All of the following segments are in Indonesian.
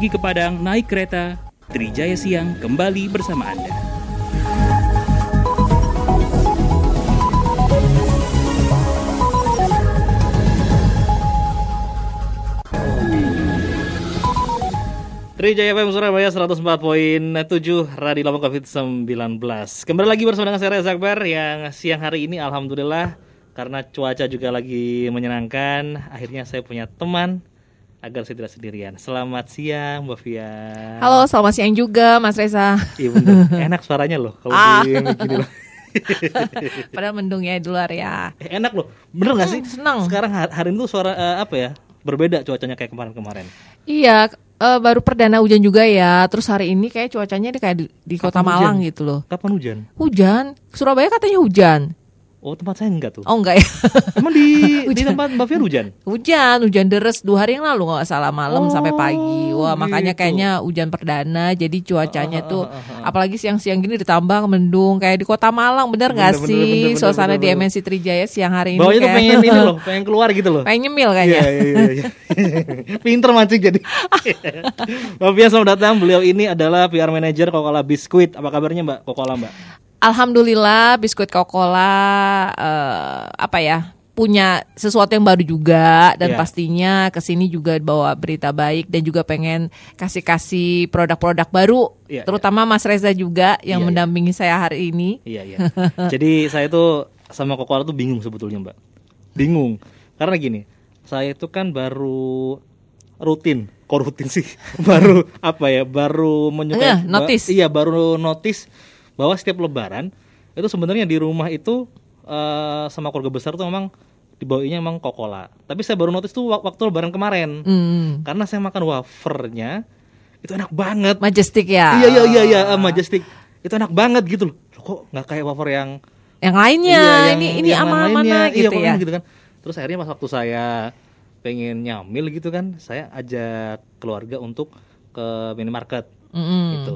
Pergi ke Padang naik kereta, Trijaya Siang kembali bersama Anda. Trijaya FM Surabaya 104.7 Radio Lama COVID-19 Kembali lagi bersama dengan saya Reza Yang siang hari ini Alhamdulillah Karena cuaca juga lagi menyenangkan Akhirnya saya punya teman Agar saya tidak sendirian Selamat siang Mbak Fia Halo, selamat siang juga Mas Reza. Iya bener Enak suaranya loh Kalau Ah. di gini loh Padahal mendung ya di luar ya. Eh, Enak loh Bener gak sih? Hmm, senang. Sekarang hari ini tuh suara eh, apa ya Berbeda cuacanya kayak kemarin-kemarin Iya, eh, baru perdana hujan juga ya. Terus hari ini kayak cuacanya di- kayak di, di kota Malang hujan? gitu loh. Kapan hujan? Hujan, Surabaya katanya hujan. Oh tempat saya enggak tuh Oh enggak ya? Emang di, di tempat Mbak Fia hujan? hujan, hujan deres dua hari yang lalu nggak salah malam Oh, sampai pagi. Wah makanya gitu. kayaknya hujan perdana. Jadi cuacanya ah, tuh, ah, ah. apalagi siang-siang gini ditambah mendung kayak di kota Malang. Bener nggak sih bener, bener, suasana bener, di bener. MNC Trijaya siang hari ini? Bawahnya tuh pengen ini loh, pengen keluar gitu loh. pengen nyemil kayaknya. Iya, iya, iya, iya. Pinter mancing jadi. Mbak Fia selamat datang. Beliau ini adalah PR Manager Coca-Cola Biskuit. Apa kabarnya Mbak Coca-Cola Mbak? Alhamdulillah biskuit Coca-Cola eh, apa ya punya sesuatu yang baru juga dan Iya. pastinya ke sini juga bawa berita baik dan juga pengen kasih-kasih produk-produk baru Iya, terutama Mas Reza juga yang Iya, iya. mendampingi saya hari ini. Iya, iya. jadi saya tuh sama Coca-Cola tuh bingung sebetulnya Mbak. Bingung. Karena gini, saya itu kan baru rutin, kok rutin sih? baru apa ya? Baru Enggak, menyukai ba- notice. Iya, baru notice bahwa setiap lebaran itu sebenarnya di rumah itu eh, sama keluarga besar tuh memang dibawainnya emang Coca-Cola. Tapi saya baru notice tuh wak- waktu lebaran kemarin. Hmm, Karena saya makan wafernya itu enak banget. Majestic ya. Iya iya iya iya eh, Majestic. Itu enak banget gitu loh. Loh, Kok nggak kayak wafer yang Yang lainnya Iya, yang- ini ini yang aman lainnya. mana Iya, gitu kok ya. gitu kan. Terus akhirnya pas waktu saya pengen nyamil gitu kan, saya ajak keluarga untuk ke minimarket Mm-mm. gitu.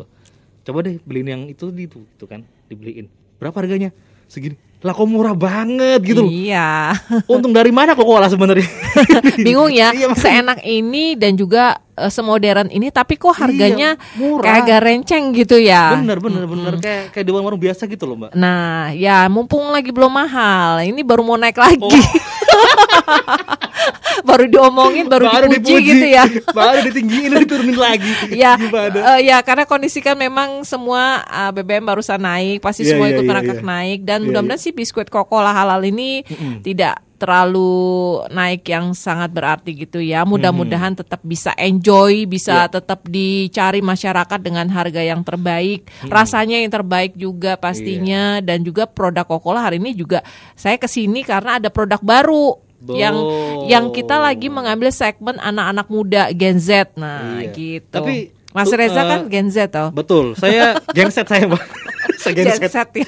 Coba deh beliin yang itu di itu gitu kan, dibeliin. Berapa harganya? Segini. Lah kok murah banget gitu loh. Iya. Untung dari mana kok kola sebenarnya? Bingung ya, Iya, seenak ini dan juga eh, semodern ini tapi kok harganya Iya, murah. kayak agak renceng gitu ya. bener bener bener kayak kayak di warung-warung biasa gitu loh, Mbak. Nah, ya mumpung lagi belum mahal, ini baru mau naik lagi. Oh. baru diomongin, baru, dipuji, gitu ya. baru ditinggiin diturunin lagi ya, Gimana? eh, ya karena kondisi kan memang semua eh, BBM barusan naik, pasti Iya, semua iya, ikut iya, merangkak iya. naik dan Iya, mudah-mudahan sih biskuit Coca-Cola halal ini tidak terlalu naik yang sangat berarti gitu ya. Mudah-mudahan tetap bisa enjoy, bisa Iya. tetap dicari masyarakat dengan harga yang terbaik, rasanya yang terbaik juga pastinya Iya. dan juga produk Coca-Cola hari ini juga saya ke sini karena ada produk baru yang yang kita lagi mengambil segmen anak-anak muda Gen Z. Nah, Iya. gitu. Tapi, Mas Reza eh, kan Gen Z toh. betul saya genset saya mbak Gen genset Z ya.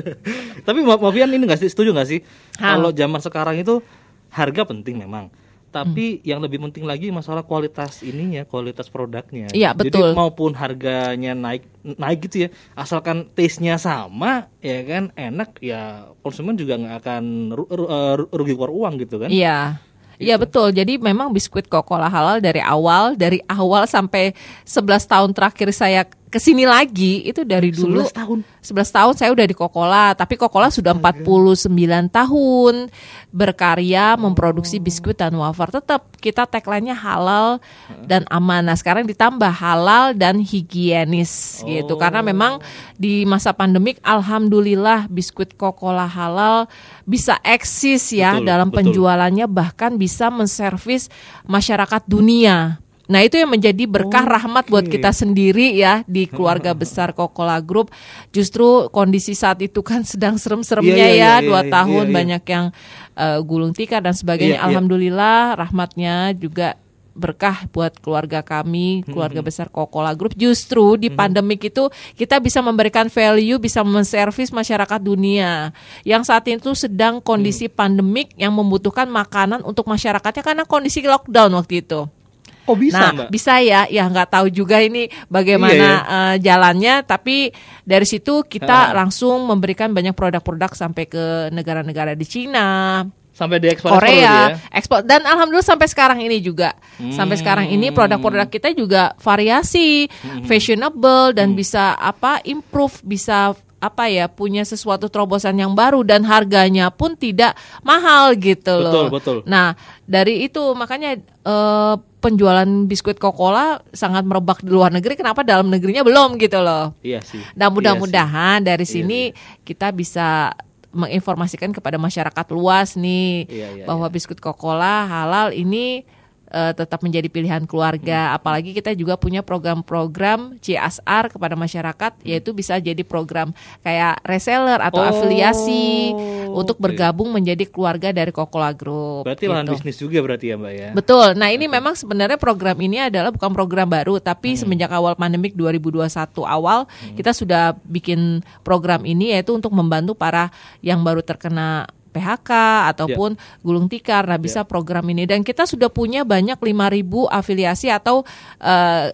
tapi Mbak Mafian ini nggak sih setuju nggak sih kalau zaman sekarang itu harga penting memang Hmm. tapi yang lebih penting lagi masalah kualitas ininya kualitas produknya Iya, jadi betul. maupun harganya naik naik gitu ya asalkan taste nya sama ya kan enak ya konsumen juga nggak akan ru- ru- eh, rugi keluar uang gitu kan Iya. Iya betul. Jadi memang biskuit Coca-Cola halal dari awal, dari awal sampai 11 tahun terakhir saya ke sini lagi itu dari dulu 11 tahun 11 tahun saya udah di Coca-Cola, tapi Coca-Cola sudah 49 tahun berkarya memproduksi biskuit dan wafer. Tetap kita tagline-nya halal dan aman. Nah, sekarang ditambah halal dan higienis gitu. Karena memang di masa pandemik alhamdulillah biskuit Coca-Cola halal bisa eksis ya Betul, dalam betul. penjualannya bahkan bisa menservis masyarakat dunia. Nah itu yang menjadi berkah rahmat buat kita sendiri ya di keluarga besar Coca-Cola Group. Justru kondisi saat itu kan sedang serem-seremnya Iya, iya, ya iya, dua iya, tahun iya, iya. banyak yang eh, gulung tikar dan sebagainya. Iya, iya. Alhamdulillah rahmatnya juga berkah buat keluarga kami, keluarga besar Coca-Cola Group. Justru di pandemik itu kita bisa memberikan value, bisa menservis masyarakat dunia yang saat itu sedang kondisi Hmm. pandemik yang membutuhkan makanan untuk masyarakatnya karena kondisi lockdown waktu itu. Oh bisa nah, mbak bisa ya, ya nggak tahu juga ini bagaimana eh, jalannya, tapi dari situ kita Ha. langsung memberikan banyak produk-produk sampai ke negara-negara di Cina, sampai diekspor ekspor Korea, ya. ekspor. Dan alhamdulillah sampai sekarang ini juga. Sampai sekarang ini produk-produk kita juga variasi, fashionable dan bisa apa improve, bisa apa ya punya sesuatu terobosan yang baru dan harganya pun tidak mahal gitu loh. Betul, betul. Nah, dari itu makanya eh, penjualan biskuit Coca-Cola sangat merebak di luar negeri. Kenapa dalam negerinya belum gitu loh? Iya sih. Nah Iya mudah-mudahan dari Iya sini kita bisa menginformasikan kepada masyarakat luas nih Iya, iya, bahwa biskuit Coca-Cola halal ini eh, tetap menjadi pilihan Hmm. keluarga. Apalagi kita juga punya program-program CSR kepada masyarakat yaitu bisa jadi program kayak reseller atau Oh, afiliasi untuk bergabung menjadi keluarga dari Coca-Cola Group. Berarti lahan gitu. bisnis juga berarti ya Mbak ya. Betul. Nah, ini memang sebenarnya program ini adalah bukan program baru, tapi Hmm. semenjak awal pandemik 2021 awal kita sudah bikin program ini yaitu untuk membantu para yang baru terkena PHK ataupun Ya. gulung tikar. Nah, bisa program ini dan kita sudah punya banyak 5.000 afiliasi atau eh,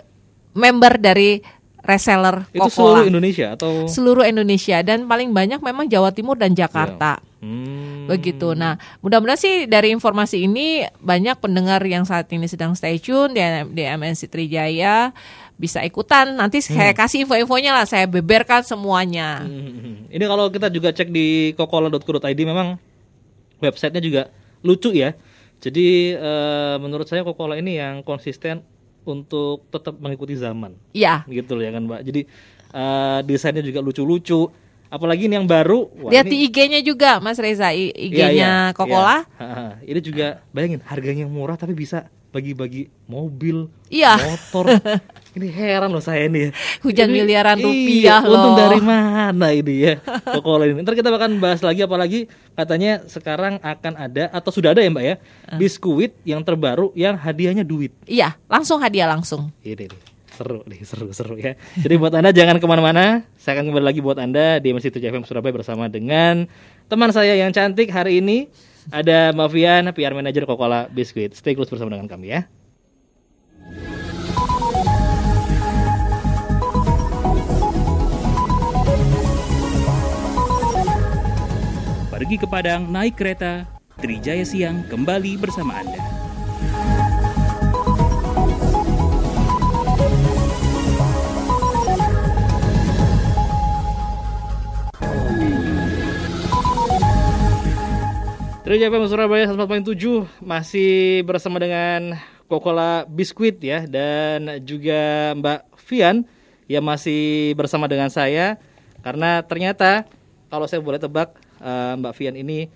member dari reseller Itu Coca-Cola seluruh Indonesia atau seluruh Indonesia dan paling banyak memang Jawa Timur dan Jakarta. Hmm. Begitu. Nah, mudah-mudahan sih dari informasi ini banyak pendengar yang saat ini sedang stay tune di, di MNC Trijaya bisa ikutan. Nanti saya kasih info-infonya lah, saya beberkan semuanya. Hmm. Ini kalau kita juga cek di kokola.co.id memang websitenya juga lucu ya. Jadi eh, menurut saya Coca-Cola ini yang konsisten untuk tetap mengikuti zaman. Iya. Gitu loh ya kan Mbak. Jadi eh, desainnya juga lucu-lucu. Apalagi ini yang baru. wah, Lihat ini- di IG-nya juga, Mas Reza, IG-nya iya, Coca-Cola. iya. Ha, ha. Ini juga bayangin harganya murah tapi bisa bagi-bagi mobil, Iya. motor. ini heran loh saya ini ya. Hujan Ini- miliaran iya, rupiah Untung loh. dari mana ini ya Coca-Cola ini. Ntar kita akan bahas lagi apalagi katanya sekarang akan ada atau sudah ada ya Mbak ya biskuit yang terbaru yang hadiahnya duit. Iya, langsung hadiah langsung. Ini nih seru nih seru seru ya. Jadi buat anda jangan ke mana-mana. Saya akan kembali lagi buat anda di MSC 7 FM Surabaya bersama dengan teman saya yang cantik hari ini ada Mbak Fian, PR Manager Coca-Cola Biskuit. Stay close bersama dengan kami ya. Pergi ke Padang naik kereta, Trijaya Siang kembali bersama Anda. Trijaya FM Surabaya 104.7 masih bersama dengan Coca-Cola Biskuit ya dan juga Mbak Fian yang masih bersama dengan saya karena ternyata kalau saya boleh tebak eh, Mbak Fian ini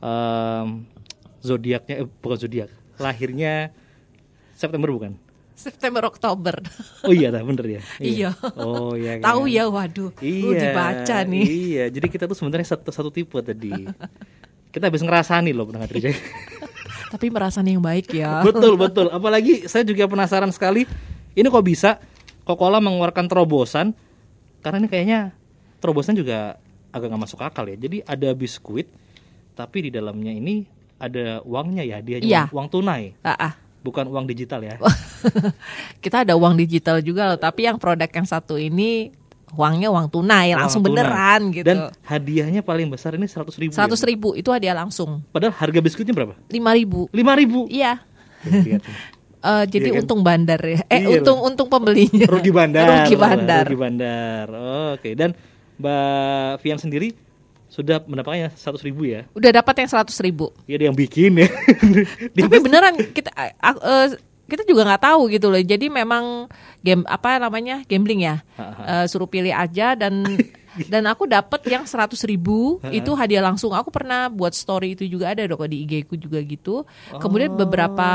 em, zodiaknya eh, bukan zodiak lahirnya September bukan? September Oktober. Oh iya, bener ya. Iya. Oh iya. kan? Tahu ya, waduh. Lu Iya. dibaca nih. Iya, jadi kita tuh sebenarnya satu satu tipe tadi. Kita habis ngerasani loh pendengar Trijaya. Tapi merasa yang baik ya. betul betul. Apalagi saya juga penasaran sekali. Ini kok bisa Coca-Cola mengeluarkan terobosan? Karena ini kayaknya terobosan juga agak nggak masuk akal ya. Jadi ada biskuit, tapi di dalamnya ini ada uangnya ya, dia Iya. uang, uang tunai, Ah, ah. bukan uang digital ya. kita ada uang digital juga loh, tapi yang produk yang satu ini uangnya uang tunai, Uang langsung tunai. beneran gitu. Dan hadiahnya paling besar ini seratus ribu. Seratus ya? ribu itu hadiah langsung, Padahal harga biskuitnya berapa? lima ribu. Lima ribu. Iya. Eh, jadi Iya kan? untung bandar ya. Eh Iya untung untung pembelinya. Rugi bandar. Rugi bandar. Rugi bandar. Oh, Oke. Dan Mbak Fian sendiri sudah mendapatkannya seratus ribu ya? Udah dapat yang seratus ribu. Ya dia yang bikin ya. Tapi beneran kita eh, eh, kita juga nggak tahu gitu loh. Jadi memang game apa namanya gambling ya. Eh, suruh pilih aja dan dan aku dapat yang seratus ribu itu hadiah langsung. Aku pernah buat story itu juga ada dong di IG ku juga gitu. Kemudian beberapa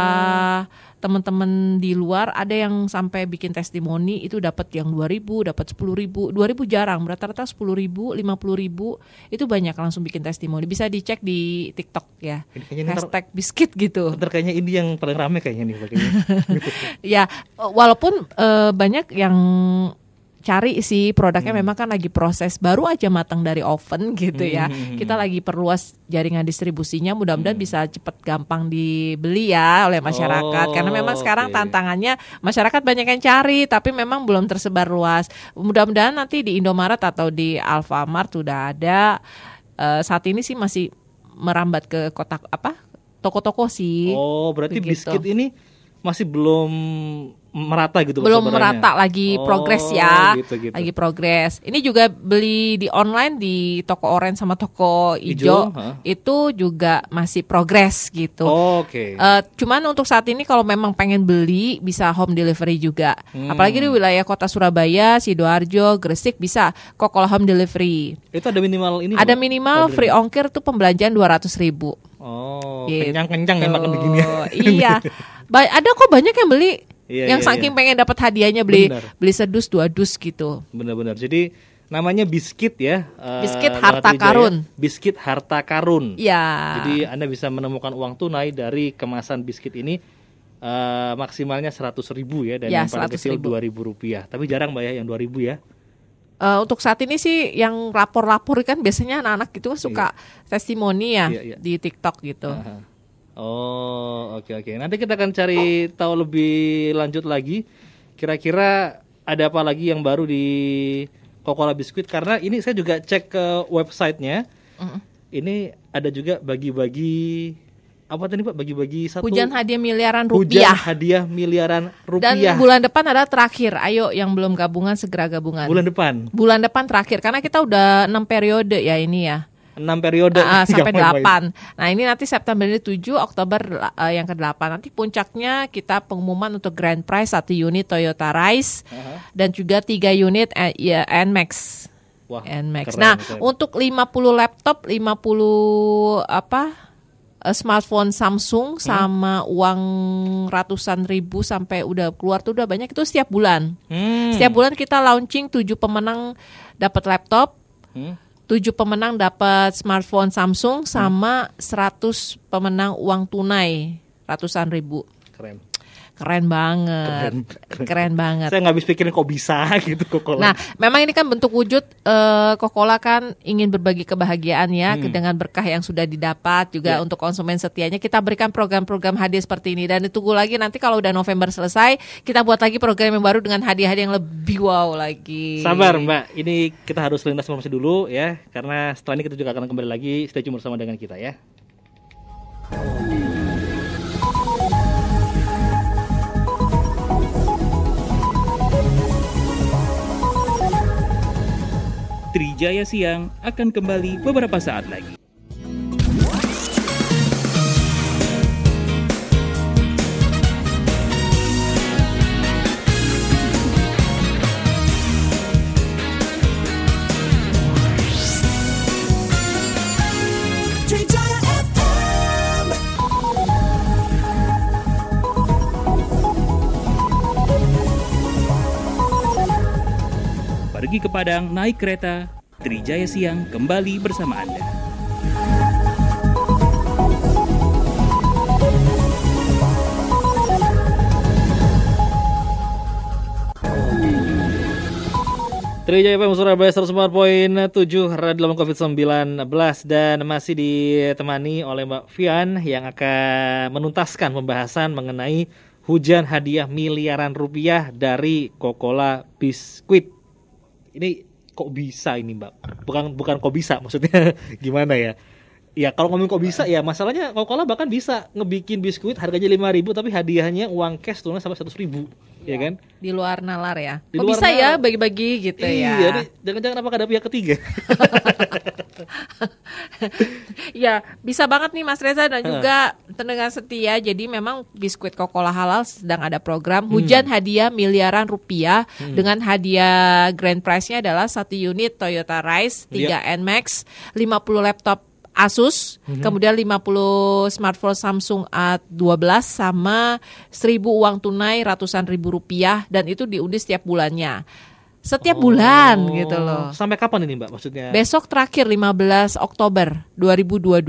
teman-teman di luar ada yang sampai bikin testimoni itu dapat yang 2000 dapat 10.000 ribu. 2000 jarang rata-rata 10.000 ribu 50 ribu itu banyak langsung bikin testimoni. Bisa dicek di TikTok ya. Ntar- hashtag biskuit gitu. Ntar kayaknya ini yang paling rame kayaknya nih ya walaupun eh, banyak yang cari sih produknya memang kan lagi proses baru aja matang dari oven gitu ya. Kita lagi perluas jaringan distribusinya mudah-mudahan bisa cepet gampang dibeli ya oleh masyarakat. Oh, karena memang sekarang tantangannya masyarakat banyak yang cari tapi memang belum tersebar luas. Mudah-mudahan nanti di Indomaret atau di Alfamart sudah ada. Eh, saat ini sih masih merambat ke kotak apa? Toko-toko sih. Oh, berarti Begitu. biskuit ini masih belum merata gitu belum merata lagi Oh, progres ya gitu, gitu. lagi progres ini juga beli di online di toko orange sama toko Ijo, hijau itu juga masih progres gitu Oh, Oke. Eh, cuman untuk saat ini kalau memang pengen beli bisa home delivery juga. Hmm. Apalagi di wilayah kota Surabaya, sidoarjo, Gresik bisa kok kalau home delivery. itu ada minimal ini Ada minimal free ongkir tuh pembelanjaan 200 ribu. Oh, Gitu. kenyang-kenyang ya makan begini ya. iya. Ba- ada kok banyak yang beli. Iya, yang iya, saking iya. pengen dapat hadiahnya beli Benar. beli sedus dua dus gitu. Benar-benar. Jadi namanya biskuit ya. eh, Biskuit Lewat harta karun. Biskuit harta karun. Iya. Jadi Anda bisa menemukan uang tunai dari kemasan biskuit ini eh, maksimalnya 100.000 ribu ya dan Ya, yang paling 100.000. kecil 2.000 rupiah. Tapi jarang mbak ya yang 2.000 ya. Eh, untuk saat ini sih yang lapor-lapor kan biasanya anak-anak gitu kan suka testimoni ya Iya, iya. di TikTok gitu. Aha. Oh oke oke. Nanti kita akan cari tahu lebih lanjut lagi. Kira-kira ada apa lagi yang baru di Coca-Cola Biskuit? Karena ini saya juga cek ke websitenya. Ini ada juga bagi-bagi apa tadi pak? Bagi-bagi satu Hujan hadiah miliaran hujan rupiah. hadiah miliaran Dan rupiah bulan depan adalah terakhir. Ayo yang belum gabungan segera gabungan. bulan depan. Bulan depan terakhir karena kita udah enam periode ya ini ya. Enam periode ah, sampai Nggak main-main. 8. Nah, ini nanti September ini 7, Oktober ah, yang ke-8. Nanti puncaknya kita pengumuman untuk grand prize satu unit Toyota Rise Aha. dan juga tiga unit eh, ya, NMAX. Wah, NMAX. keren, Nah, keren. untuk 50 laptop, 50 apa? eh, smartphone Hmm. Samsung sama uang ratusan ribu sampai udah keluar tuh udah banyak itu setiap bulan. Hmm. Setiap bulan kita launching 7 pemenang dapat laptop, Hmm. 7 pemenang dapat smartphone Samsung sama 100 pemenang uang tunai ratusan ribu. Keren. Keren banget. Keren. Keren, banget. Saya nggak habis pikirin kok bisa gitu Coca-Cola. Nah, memang ini kan bentuk wujud eh, Coca-Cola kan ingin berbagi kebahagiaan ya dengan berkah yang sudah didapat juga Ya. untuk konsumen setianya kita berikan program-program hadiah seperti ini dan ditunggu lagi nanti kalau udah November selesai kita buat lagi program yang baru dengan hadiah-hadiah yang lebih wow lagi. Sabar Mbak, ini kita harus lintas informasi dulu ya, karena setelah ini kita juga akan kembali lagi stay tune bersama dengan kita ya. Trijaya Siang akan kembali beberapa saat lagi. Pergi ke Padang naik kereta, Trijaya Siang kembali bersama Anda. Trijaya FM Surabaya 104.7 Radio Laman COVID-19 dan masih ditemani oleh Mbak Fian yang akan menuntaskan pembahasan mengenai hujan hadiah miliaran rupiah dari Coca-Cola Biskuit. Ini kok bisa ini Mbak? Bukan bukan kok bisa maksudnya gimana ya? Ya kalau ngomong kok bisa ya masalahnya Coca-Cola bahkan bisa ngebikin biskuit harganya 5000 tapi hadiahnya uang cash tunai sampai 100.000 ya kan? Di luar nalar ya. Di Kok luar bisa ya nalar. bagi-bagi gitu iya, ya. jangan-jangan apakah ada pihak ketiga? Ya, bisa banget nih Mas Reza dan juga pendengar setia. Jadi memang biskuit Coca-Cola halal sedang ada program. Hujan hadiah miliaran rupiah dengan hadiah grand prize-nya adalah satu unit Toyota Rise 3 NMAX, 50 laptop Asus, kemudian 50 smartphone Samsung A12 sama 1000 uang tunai ratusan ribu rupiah. Dan itu diundi setiap bulannya. Setiap bulan gitu loh. Sampai kapan ini Mbak maksudnya? Besok terakhir 15 Oktober 2022.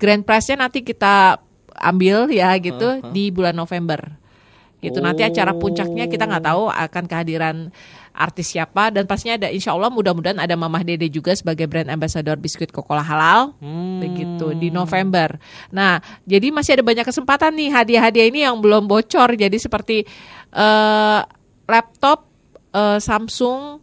Grand prize-nya nanti kita ambil ya gitu di bulan November. Gitu nanti acara puncaknya kita nggak tahu akan kehadiran artis siapa dan pastinya ada insya Allah mudah-mudahan ada Mamah Dede juga sebagai brand ambassador biskuit Coca-Cola halal begitu di November. Nah jadi masih ada banyak kesempatan nih hadiah-hadiah ini yang belum bocor jadi seperti eh, laptop eh, Samsung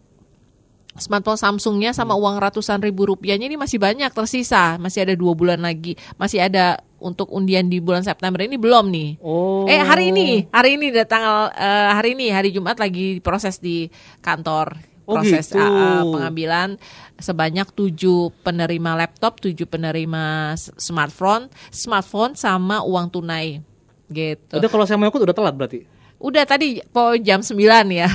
smartphone Samsungnya sama Hmm. uang ratusan ribu rupiahnya ini masih banyak tersisa, masih ada dua bulan lagi, masih ada untuk undian di bulan September ini belum nih. Oh. Eh hari ini, hari ini udah tanggal eh, hari ini hari Jumat lagi proses di kantor Oh, proses gitu. ah, ah, pengambilan sebanyak tujuh penerima laptop, tujuh penerima smartphone, smartphone sama uang tunai gitu. Udah kalau saya mau ikut udah telat berarti. Udah tadi po jam 9 ya.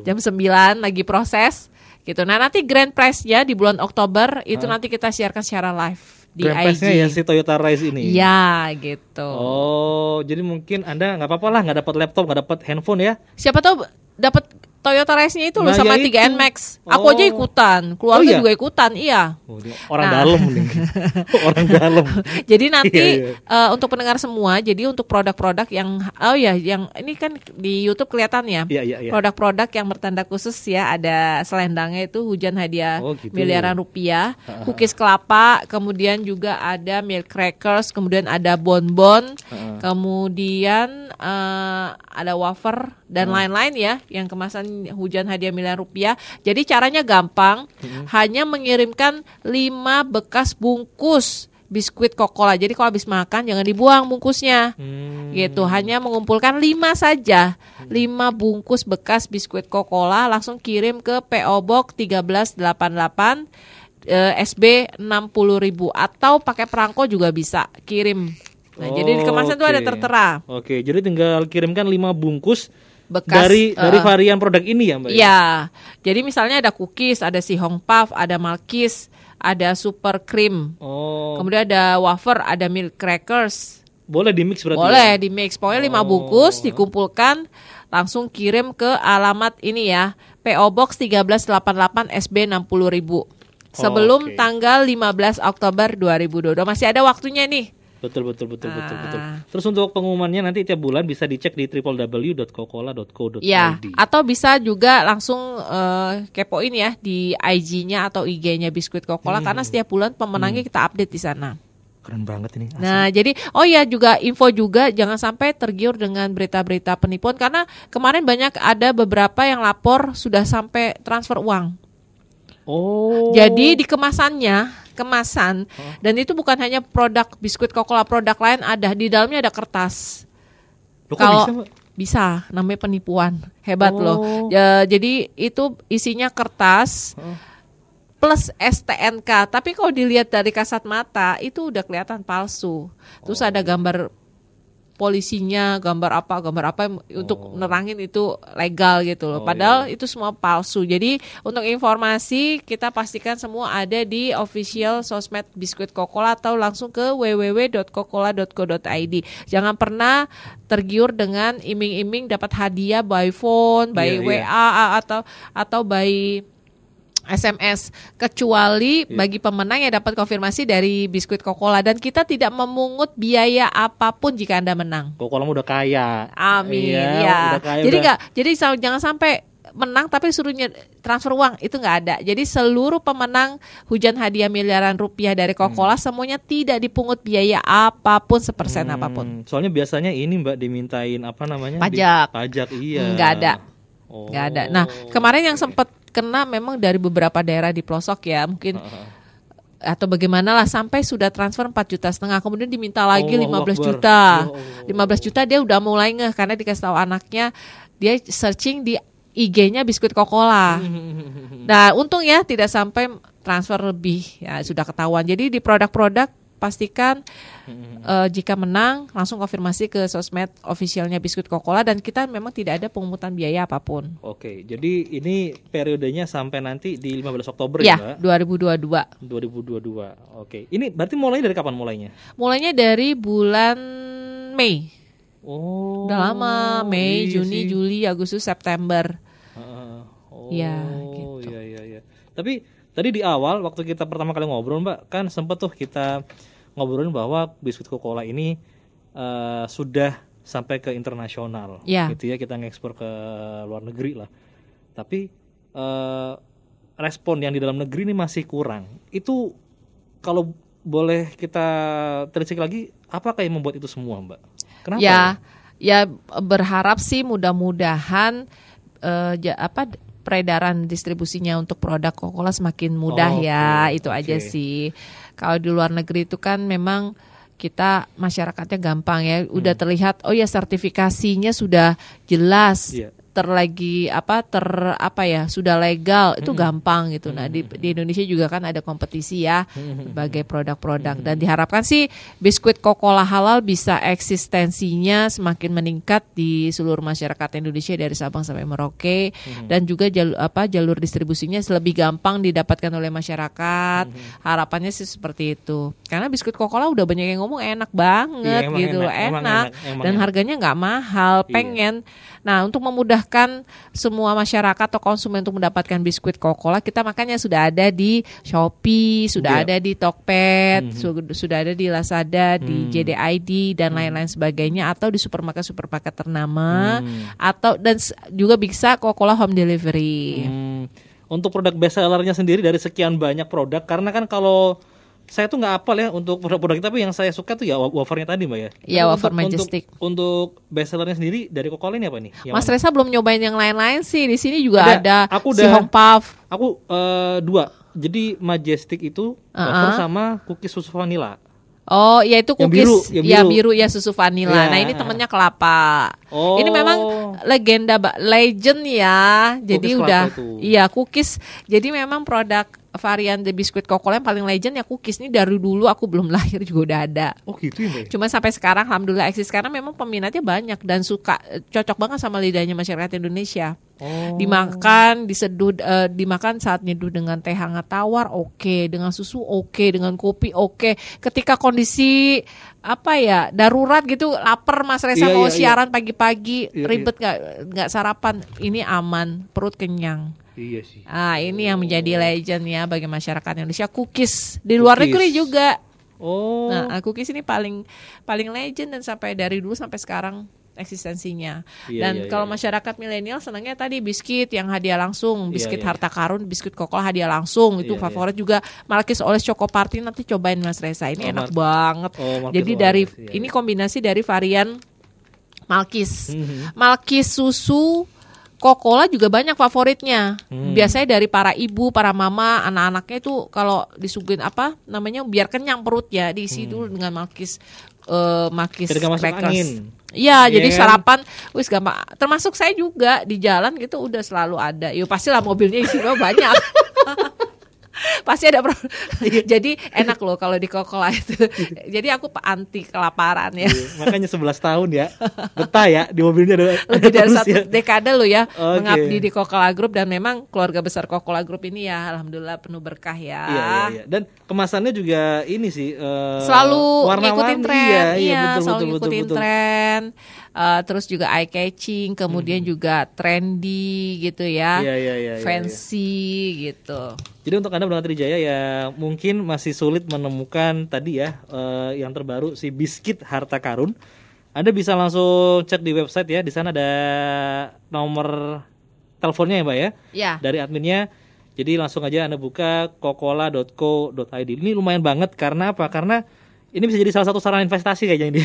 Jam 9 lagi proses gitu. Nah, nanti grand prize-nya di bulan Oktober itu nanti kita siarkan secara live di Grand IG. Prize-nya ya si Toyota Rise ini. Ya, gitu. Oh, jadi mungkin Anda nggak apa-apa lah nggak dapat laptop, nggak dapat handphone ya. Siapa tahu dapat Toyota Race-nya itu loh Nah, sama ya 3N itu. Max. Aku aja Oh. ikutan, keluarga Oh, iya? juga ikutan, iya. Oh, orang Nah. dalam nih. orang dalam. Jadi nanti Iya, eh, untuk pendengar semua, jadi untuk produk-produk yang oh ya, yang ini kan di YouTube kelihatan ya. Iya, iya, iya. Produk-produk yang bertanda khusus ya, ada selendangnya itu hujan hadiah Oh, gitu. miliaran rupiah, cookies kelapa, kemudian juga ada milk crackers, kemudian ada bonbon, kemudian eh, ada wafer dan lain-lain ya, yang kemasan hujan hadiah miliaran rupiah. Jadi caranya gampang, hanya mengirimkan 5 bekas bungkus biskuit Coca-Cola. Jadi kalau habis makan jangan dibuang bungkusnya. Hmm. Gitu, hanya mengumpulkan 5 saja. 5 bungkus bekas biskuit Coca-Cola langsung kirim ke PO Box 1388 eh, SB 60.000 atau pakai perangko juga bisa kirim. Nah, jadi di kemasan itu ada Oke. tertera Oke, jadi tinggal kirimkan 5 bungkus bekas dari dari eh, varian produk ini ya, Mbak. ya? Iya. Jadi misalnya ada cookies, ada si Hong Puff, ada Malkis, ada super cream. Oh, Kemudian ada wafer, ada milk crackers. boleh di mix berarti. Boleh ya? di mix. Pokoknya 5 Oh. bungkus dikumpulkan langsung kirim ke alamat ini ya. PO Box 1388 SB 60.000. Sebelum Oke. tanggal 15 Oktober 2022. Masih ada waktunya nih. Betul betul betul betul betul. Ah. Terus untuk pengumumannya nanti tiap bulan bisa dicek di www.coca-cola.co.id. Ya, atau bisa juga langsung eh, kepoin ya di IG-nya atau IG-nya Biskuit Coca-Cola karena setiap bulan pemenangnya kita update di sana. Keren banget ini. asli. Nah, jadi oh ya juga info juga jangan sampai tergiur dengan berita-berita penipuan karena kemarin banyak ada beberapa yang lapor sudah sampai transfer uang. Oh. Jadi di kemasannya, kemasan dan itu bukan hanya produk biskuit Coca-Cola, produk lain ada di dalamnya ada kertas. Kalau bisa, bisa, namanya penipuan. Hebat Oh. loh. Ya, jadi itu isinya kertas plus STNK. Tapi kalau dilihat dari kasat mata itu udah kelihatan palsu. Terus ada gambar polisinya, gambar apa, gambar apa untuk nerangin itu legal gitu loh. Oh, Padahal iya. itu semua palsu. Jadi untuk informasi kita pastikan semua ada di official sosmed biskuit Coca-Cola atau langsung ke www.coca-cola.co.id. Jangan pernah tergiur dengan iming-iming dapat hadiah by phone, by Iya, iya. WA atau atau by SMS kecuali Iya. bagi pemenang yang dapat konfirmasi dari biskuit Coca-Cola dan kita tidak memungut biaya apa pun jika Anda menang. Coca-Cola udah kaya. Amin. Ya. udah kaya, jadi udah- nggak, jadi jangan sampai menang tapi suruh nye- transfer uang itu nggak ada. Jadi seluruh pemenang hujan hadiah miliaran rupiah dari Coca-Cola semuanya tidak dipungut biaya apa pun sepersen apa pun. Hmm, Soalnya biasanya ini Mbak dimintain apa namanya? Di- Pajak. pajak iya. Nggak ada. Oh. Nggak ada. Nah kemarin yang sempat kena memang dari beberapa daerah di pelosok ya mungkin atau bagaimana lah sampai sudah transfer 4 juta setengah kemudian diminta lagi Allahu 15 Akbar. juta Allah. 15 juta dia udah mulai ngeh karena dikasih tahu anaknya dia searching di IG-nya biskuit Coca-Cola nah untung ya tidak sampai transfer lebih ya sudah ketahuan jadi di produk-produk pastikan eh, jika menang langsung konfirmasi ke sosmed officialnya biskuit Coca-Cola dan kita memang tidak ada pungutan biaya apa pun Oke, jadi ini periodenya sampai nanti di 15 Oktober ya, ya Mbak? 2022 2022. Oke. Ini berarti mulai dari kapan mulainya? mulainya dari bulan Mei Oh. Udah lama, Mei, iya Juni, sih. Juli, Agustus, September. Oh, Ya, gitu. gitu. Iya, iya, iya. Tapi tadi di awal waktu kita pertama kali ngobrol, Mbak, kan sempet tuh kita ngobrolin bahwa biskuit Coca-Cola ini eh, sudah sampai ke internasional, Ya. gitu ya, kita ngekspor ke luar negeri lah. Tapi eh, respon yang di dalam negeri ini masih kurang. Itu kalau boleh kita telisik lagi, apakah yang membuat itu semua, Mbak? Kenapa? Ya, ya berharap sih mudah-mudahan eh, ja- apa peredaran distribusinya untuk produk Coca-Cola semakin mudah Oh, ya. oke, Itu aja oke. sih. Kalau di luar negeri itu kan memang kita masyarakatnya gampang ya. Udah terlihat oh ya sertifikasinya sudah jelas. Iya. Terlagi apa ter apa ya sudah legal itu gampang gitu. Nah di, di Indonesia juga kan ada kompetisi ya sebagai produk-produk dan diharapkan sih biskuit Coca-Cola halal bisa eksistensinya semakin meningkat di seluruh masyarakat Indonesia dari Sabang sampai Merauke dan juga jalur apa jalur distribusinya lebih gampang didapatkan oleh masyarakat. Harapannya sih seperti itu. Karena biskuit Coca-Cola udah banyak yang ngomong enak banget Iya, gitu, enak, enak, enak, emang dan enak. harganya nggak mahal, Iya. Nah, untuk memudahkan semua masyarakat atau konsumen untuk mendapatkan biskuit Coca-Cola, kita makanya sudah ada di Shopee, sudah Iya. ada di Tokped, Mhm. su- sudah ada di Lazada, di Hmm. JDID dan lain-lain sebagainya atau di supermarket-supermarket ternama Hmm. atau dan juga bisa Coca-Cola home delivery. Hmm, untuk produk best sellernya sendiri dari sekian banyak produk karena kan kalau saya tuh nggak apal ya untuk produk-produk tapi yang saya suka tuh ya wa- wafernya tadi mbak ya. Iya, wafer untuk- Majestic. Untuk, untuk best sellernya sendiri dari Coca-Cola ini apa nih? Yang Mas mana? Reza belum nyobain yang lain-lain sih. Di sini juga Ada. ada, Aku si udah- Hong Puff. Aku eh, dua. Jadi Majestic itu wafer Uh-uh. sama cookies susu vanilla. Oh, ya itu Yang cookies biru, yang ya biru. biru ya susu vanila. Iya. Nah, ini temennya kelapa. Oh. Ini memang legenda legend ya. Jadi Cookies udah iya cookies. Jadi memang produk varian the biskuit Coca-Cola yang paling legend ya cookies ini dari dulu aku belum lahir juga udah ada. Oh gitu ya? Cuma sampai sekarang alhamdulillah eksis karena memang peminatnya banyak dan suka cocok banget sama lidahnya masyarakat Indonesia. Oh. Dimakan, diseduh eh, dimakan saat nyeduh dengan teh hangat tawar oke, dengan susu oke, dengan kopi oke. Ketika kondisi apa ya darurat gitu lapar Mas Reza Iya, mau iya, iya. siaran pagi-pagi Iya, ribet nggak nggak sarapan ini aman perut kenyang. Iya sih. Ah ini yang menjadi legend ya bagi masyarakat Indonesia cookies di luar Cookies. negeri juga. Oh. Nah, uh, cookies ini paling paling legend dan sampai dari dulu sampai sekarang eksistensinya. Iya, dan iya, kalau iya. masyarakat milenial senangnya tadi biskuit yang hadiah langsung, biskuit Iya, iya. harta karun, biskuit Coca-Cola hadiah langsung. Itu Iya, favorit juga Malkis Oles Choco Party nanti cobain Mas Reza. Ini Oh, enak Mar- banget. Oh, Jadi Oles, dari iya, ini iya. kombinasi dari varian Malkis. Mhm. Malkis susu Coca-Cola juga banyak favoritnya. Hmm. Biasanya dari para ibu, para mama, anak-anaknya itu kalau disuguhin apa namanya biar kenyang perutnya diisi dulu dengan malkis eh malkis crackers. Iya, Iya jadi kan? sarapan wis gampang. Termasuk saya juga di jalan gitu udah selalu ada. Yo pastilah mobilnya isinya banyak. Pasti ada pro- Iya. Jadi enak loh kalau di Coca-Cola itu. Jadi aku anti kelaparan ya. Iya, Makanya 11 tahun ya. Betah ya di mobilnya ada lebih dari terus satu ya. dekade lo ya Oke. mengabdi di Coca-Cola Group dan memang keluarga besar Coca-Cola Group ini ya alhamdulillah penuh berkah ya. Iya, iya, iya. Dan kemasannya juga ini sih eh, Selalu warna-warni. ngikutin tren, Iya, iya, iya, betul, selalu betul, betul, ngikutin betul. tren. Eh, terus juga eye catching, kemudian juga trendy gitu ya, Hmm. Iya, iya, iya, fancy gitu. Jadi untuk Anda pendengar Trijaya ya mungkin masih sulit menemukan tadi ya eh, yang terbaru si biskuit harta karun. Anda bisa langsung cek di website ya. Di sana ada nomor teleponnya ya, Mbak ya. Ya. Dari adminnya. Jadi langsung aja Anda buka kokola.co.id. Ini lumayan banget karena apa? Karena ini bisa jadi salah satu saran investasi kayaknya ini.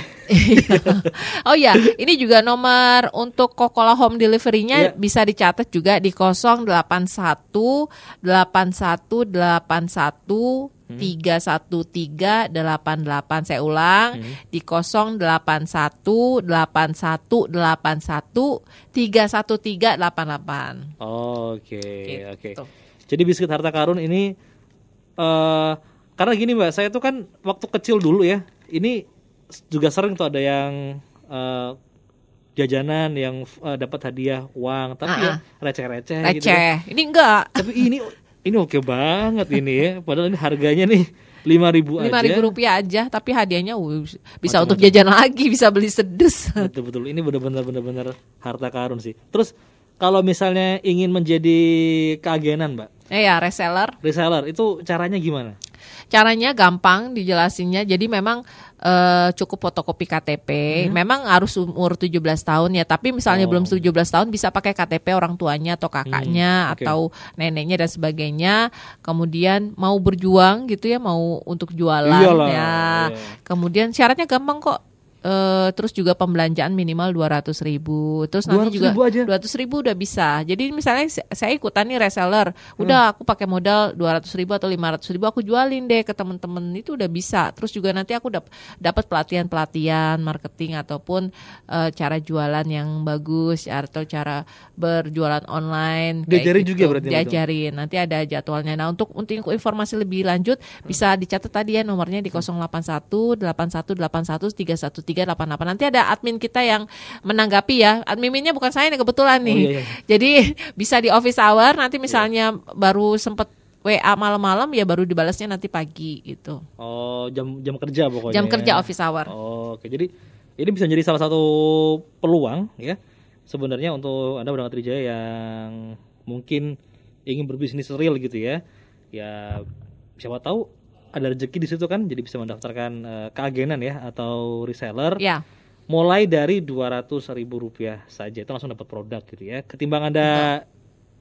oh ya, ini juga nomor untuk Coca-Cola home delivery-nya Iya. bisa dicatat juga di 081 81 81 313 88 saya ulang di 081 81 81 313 88 Oke, Gitu. oke. Jadi biskuit harta karun ini eh karena gini Mbak, saya tuh kan waktu kecil dulu ya. Ini juga sering tuh ada yang eh, jajanan yang eh, dapat hadiah uang, tapi ya receh-receh gitu. ya. receh ini enggak Tapi ini ini oke banget ini ya. Padahal ini harganya nih 5000 lima aja. ribu rupiah aja tapi hadiahnya bisa untuk jajan lagi bisa beli sedus Betul betul. Ini benar-benar benar-benar harta karun sih. Terus kalau misalnya ingin menjadi keagenan, Mbak, eh ya reseller reseller itu caranya gimana? Caranya gampang dijelasinnya. Jadi memang eh, cukup fotokopi KTP. Memang harus umur 17 tahun ya. Tapi misalnya Oh. belum 17 tahun bisa pakai KTP orang tuanya atau kakaknya Hmm, oke. atau neneknya dan sebagainya. Kemudian mau berjuang gitu ya, mau untuk jualan Iyalah, ya. iya. Kemudian syaratnya gampang kok. Eh, terus juga pembelanjaan minimal 200 ribu. Terus nanti 200 juga ribu aja? 200 ribu udah bisa. Jadi misalnya saya ikutan nih reseller, Hmm. udah aku pakai modal 200 ribu atau 500 ribu, aku jualin deh ke temen-temen itu udah bisa. Terus juga nanti aku dap- dapat pelatihan-pelatihan marketing ataupun eh, cara jualan yang bagus atau cara berjualan online. Diajarin gitu. juga berarti? Diajarin. Nanti ada jadwalnya. Nah untuk untuk informasi lebih lanjut bisa dicatat tadi ya nomornya di 081 8181 31388. Nanti ada admin kita yang menanggapi ya. Adminnya bukan saya nih kebetulan nih. Oh, iya, iya. Jadi bisa di office hour nanti misalnya baru sempet WA malam-malam ya baru dibalasnya nanti pagi gitu. Oh, jam jam kerja pokoknya. Jam ya. kerja office hour. Oh, Oke, jadi ini bisa jadi salah satu peluang ya sebenarnya untuk anda berangkat Trijaya yang mungkin ingin berbisnis real gitu ya. Ya siapa tahu ada rezeki di situ kan, jadi bisa mendaftarkan eh, keagenan ya atau reseller. Ya. Mulai dari 200 ribu rupiah saja itu langsung dapat produk gitu ya. Ketimbang anda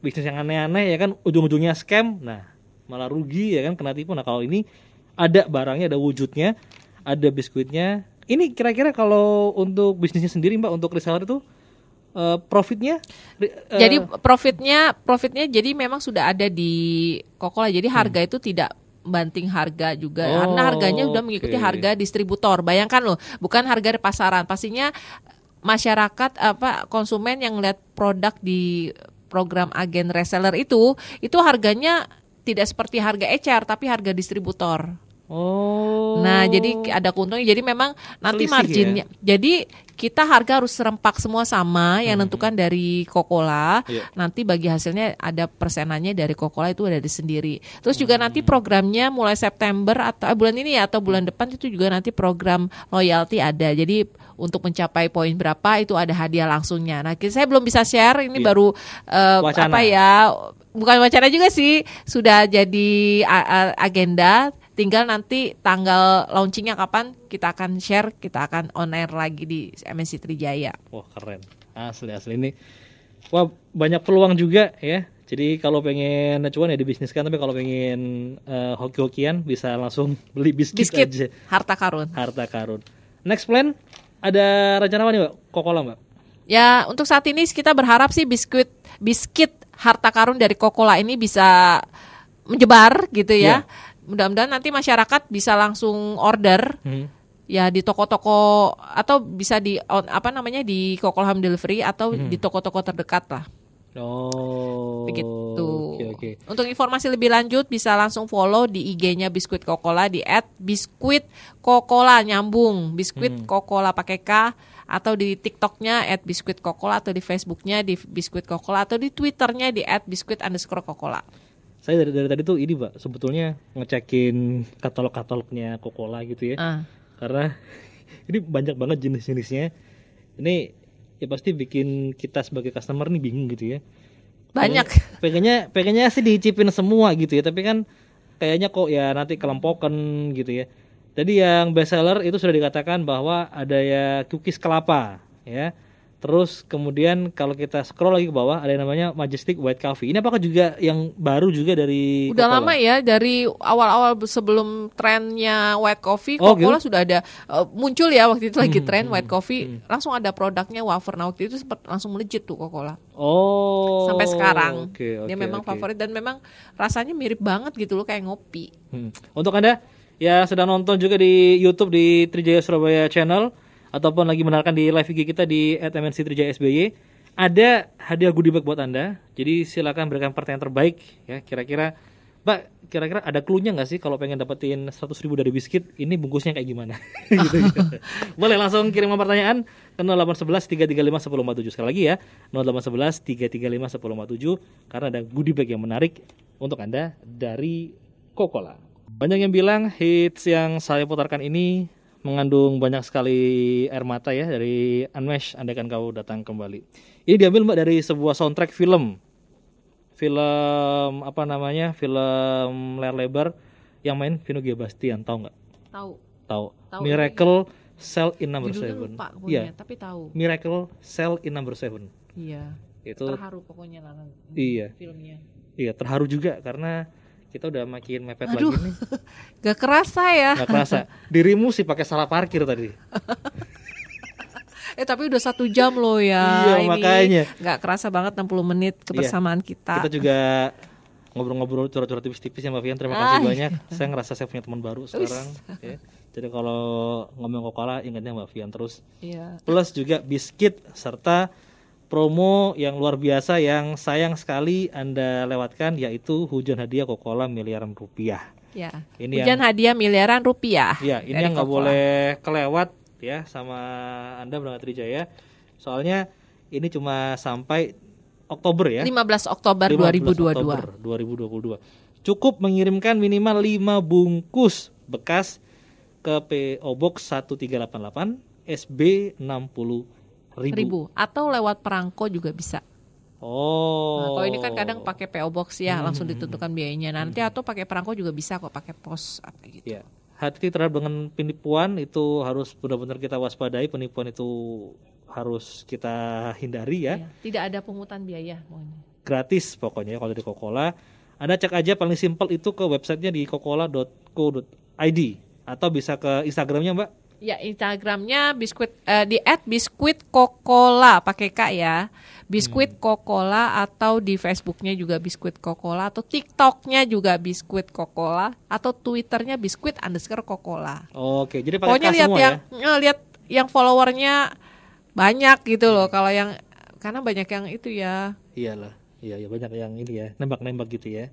bisnis yang aneh-aneh ya kan ujung-ujungnya scam, nah malah rugi ya kan kena tipu. Nah kalau ini ada barangnya, ada wujudnya, ada biskuitnya. Ini kira-kira kalau untuk bisnisnya sendiri mbak untuk reseller itu eh, profitnya? eh, Jadi profitnya profitnya jadi memang sudah ada di Coca-Cola. Jadi harga itu tidak banting harga juga Oh, karena harganya udah mengikuti harga distributor. Bayangkan loh, bukan harga di pasaran. Pastinya masyarakat apa konsumen yang lihat produk di program agen reseller itu itu harganya tidak seperti harga ecer tapi harga distributor. Oh. Nah, jadi ada keuntungan. Jadi memang nanti Selisih marginnya. Jadi kita harga harus serempak semua sama yang nentukan dari Coca-Cola. Iya. Nanti bagi hasilnya ada persenannya dari Coca-Cola itu ada di sendiri. Terus juga nanti programnya mulai September atau eh, bulan ini ya atau bulan depan itu juga nanti program loyalty ada. Jadi untuk mencapai poin berapa itu ada hadiah langsungnya. Nah, saya belum bisa share ini Iya. baru Wacana. apa ya? Bukan wacana juga sih, sudah jadi agenda tinggal nanti tanggal launchingnya kapan kita akan share kita akan on air lagi di MNC Trijaya Wah keren, asli asli ini. Wah banyak peluang juga ya. Jadi kalau pengen cuan ya dibisniskan, tapi kalau pengen eh, hoki-hokian bisa langsung beli biskuit, biskuit aja. harta karun Harta karun. Next plan ada rencana apa nih mbak? Coca-Cola mbak? ya untuk saat ini kita berharap sih biskuit biskuit harta karun dari Coca-Cola ini bisa menyebar gitu ya mudah-mudahan nanti masyarakat bisa langsung order Hmm. ya di toko-toko atau bisa di apa namanya di Home Delivery atau di toko-toko terdekat lah Oh. begitu. Oke oke. Untuk informasi lebih lanjut bisa langsung follow di IG-nya Biskuit Coca-Cola di @biskuit Coca-Cola nyambung biskuit Hmm. Coca-Cola pakai K atau di TikToknya @biskuit Coca-Cola atau di Facebooknya di Biskuit Coca-Cola atau di Twitternya di @biskuit underscore. Saya dari, dari tadi tuh ini mbak sebetulnya ngecekin katalog-katalognya Coca-Cola gitu ya. Ah. Karena ini banyak banget jenis-jenisnya. Ini ya pasti bikin kita sebagai customer nih bingung gitu ya. Banyak. pengennya pengennya sih dicipin semua gitu ya tapi kan kayaknya kok ya nanti kelompokan gitu ya jadi yang best seller itu sudah dikatakan bahwa ada ya cookies kelapa ya terus kemudian kalau kita scroll lagi ke bawah ada yang namanya majestic white coffee ini apakah juga yang baru juga dari Udah Coca-Cola? lama ya dari awal-awal sebelum trennya white coffee Oh, Coca-Cola gitu? sudah ada eh, muncul ya waktu itu lagi Hmm, tren hmm, white coffee langsung ada produknya wafer. Nah waktu itu sempat langsung melejit tuh Coca-Cola. oh sampai sekarang. oke, Dia oke, memang oke. favorit dan memang rasanya mirip banget gitu loh kayak ngopi. Hmm. Untuk Anda yang sedang nonton juga di YouTube di Trijaya Surabaya Channel ataupun lagi menarikan di live IG kita di @mnc Trijaya SBY, ada hadiah goodie bag buat Anda. Jadi silakan berikan pertanyaan terbaik ya. Kira-kira Mbak, kira-kira ada clue-nya nggak sih kalau pengen dapetin 100 ribu dari biskuit, ini bungkusnya kayak gimana? gitu, gitu. Boleh langsung kirim pertanyaan ke 0811 335 1047 sekali lagi ya. 0811 335 1047 karena ada goodie bag yang menarik untuk Anda dari Coca-Cola. Banyak yang bilang hits yang saya putarkan ini mengandung banyak sekali air mata ya dari Unmesh andaikan kau datang kembali. Ini diambil mbak dari sebuah soundtrack film. Film apa namanya? Film layar lebar yang main Vino. Bastian, tahu nggak? Tahu. Tahu. Miracle Cell in Number Judulnya Seven. lupa Iya, tapi tahu. Miracle Cell in Number Seven. Iya. Itu Terharu pokoknya lah Iya. filmnya. iya terharu juga karena kita udah makin mepet Aduh. lagi nih. Gak kerasa ya. Nggak kerasa. Dirimu sih pakai salah parkir tadi. Eh tapi udah satu jam loh ya. Iya, Ini makanya. nggak kerasa banget 60 menit kebersamaan kita. Kita juga ngobrol-ngobrol curhat-curhat tipis-tipis ya Mbak Vian. Terima kasih Ah, banyak. Saya ngerasa saya punya teman baru sekarang. ya. Jadi kalau ngomong Coca-Cola ingatnya Mbak Vian terus. Iya. Plus juga biskuit serta promo yang luar biasa yang sayang sekali Anda lewatkan yaitu hujan hadiah Coca-Cola miliaran rupiah. Ya. Ini Hujan hadiah miliaran rupiah. Iya, ini yang nggak boleh kelewat ya sama Anda berangkat Trijaya. Soalnya ini cuma sampai Oktober ya. 15 Oktober 15 2022. Oktober 2022. Cukup mengirimkan minimal 5 bungkus bekas ke PO Box 1388 SB 60 ribu. ribu atau lewat perangko juga bisa. Oh. Nah, kalau ini kan kadang pakai PO box ya, langsung ditentukan biayanya. Nanti atau pakai perangko juga bisa kok pakai pos apa gitu. Ya, hati terhadap dengan penipuan itu harus benar-benar kita waspadai. Penipuan itu harus kita hindari ya. Ya, Tidak ada pungutan biaya pokoknya. Gratis pokoknya kalau dari Coca-Cola. Anda cek aja paling simpel itu ke websitenya di coca-cola.co.id atau bisa ke Instagramnya Mbak. Ya Instagramnya biskuit eh, di @biskuit Coca-Cola pakai k ya. Biskuit Coca-Cola atau di Facebooknya juga biskuit Coca-Cola atau TikToknya juga biskuit Coca-Cola atau Twitternya biskuit underscore Coca-Cola. Oke, jadi pakai Pokoknya lihat yang ya. eh, lihat yang followernya banyak gitu loh. Kalau yang karena banyak yang itu ya. Iyalah. Iya, ya banyak yang ini ya, nembak-nembak gitu ya.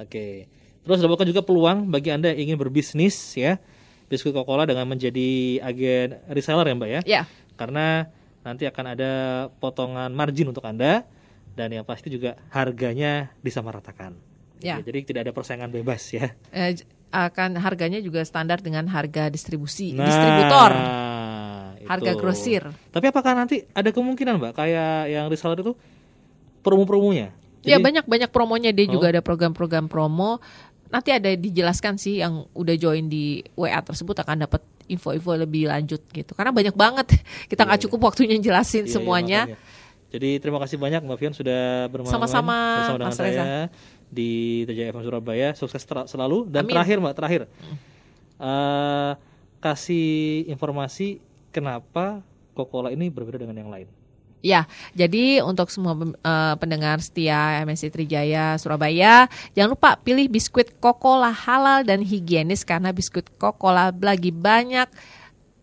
Oke. Terus dapatkan juga peluang bagi Anda yang ingin berbisnis ya. Biskuit Coca-Cola dengan menjadi agen reseller ya, Mbak ya. Ya, Karena nanti akan ada potongan margin untuk Anda dan yang pasti juga harganya disamaratakan. Ya. Jadi tidak ada persaingan bebas ya. eh, akan harganya juga standar dengan harga distribusi, Nah, distributor, itu. harga grosir. Tapi apakah nanti ada kemungkinan, Mbak, kayak yang reseller itu promo-promonya? Ya Jadi- banyak banyak promonya dia Oh. juga ada program-program promo. Nanti ada dijelaskan sih yang udah join di WA tersebut akan dapat info-info lebih lanjut gitu. Karena banyak banget kita nggak Iya, cukup waktunya jelasin Iya, iya, semuanya. makanya. Jadi terima kasih banyak Mbak Fian sudah bermain Sama-sama, bersama dengan Mas Reza. saya di TJFM Surabaya. Sukses ter- selalu dan Amin. terakhir Mbak, terakhir. Eh, kasih informasi kenapa Coca-Cola ini berbeda dengan yang lain. Ya, jadi untuk semua eh, pendengar setia MSC Trijaya Surabaya, jangan lupa pilih biskuit Coca-Cola halal dan higienis karena biskuit Coca-Cola lagi banyak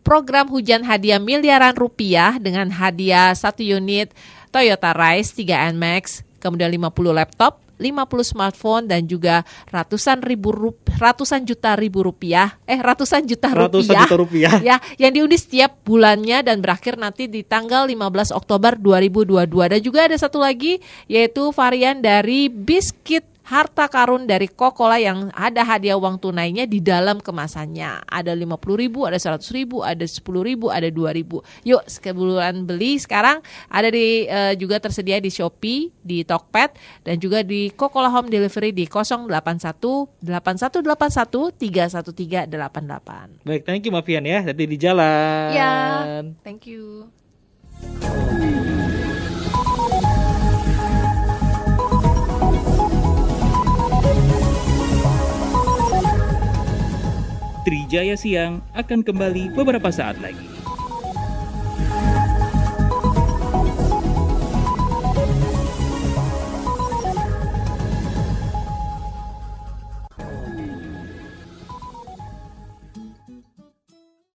program hujan hadiah miliaran rupiah dengan hadiah satu unit Toyota Rise 3 Max, kemudian 50 laptop, 50 smartphone dan juga ratusan ribu rup- ratusan juta ribu rupiah, eh ratusan juta Ratusan rupiah. juta rupiah. ya yang diundi setiap bulannya dan berakhir nanti di tanggal 15 Oktober 2022 dan juga ada satu lagi yaitu varian dari biskuit harta karun dari Coca-Cola yang ada hadiah uang tunainya di dalam kemasannya ada 50 ribu, ada 100 ribu, ada 10 ribu, ada 2 ribu yuk sebulan beli sekarang ada di eh, juga tersedia di Shopee di Tokped dan juga di Coca-Cola Home Delivery di 081 8181 31388 Baik, thank you Mbak Fian ya. Jadi di jalan. Ya, thank you. Trijaya Siang akan kembali beberapa saat lagi.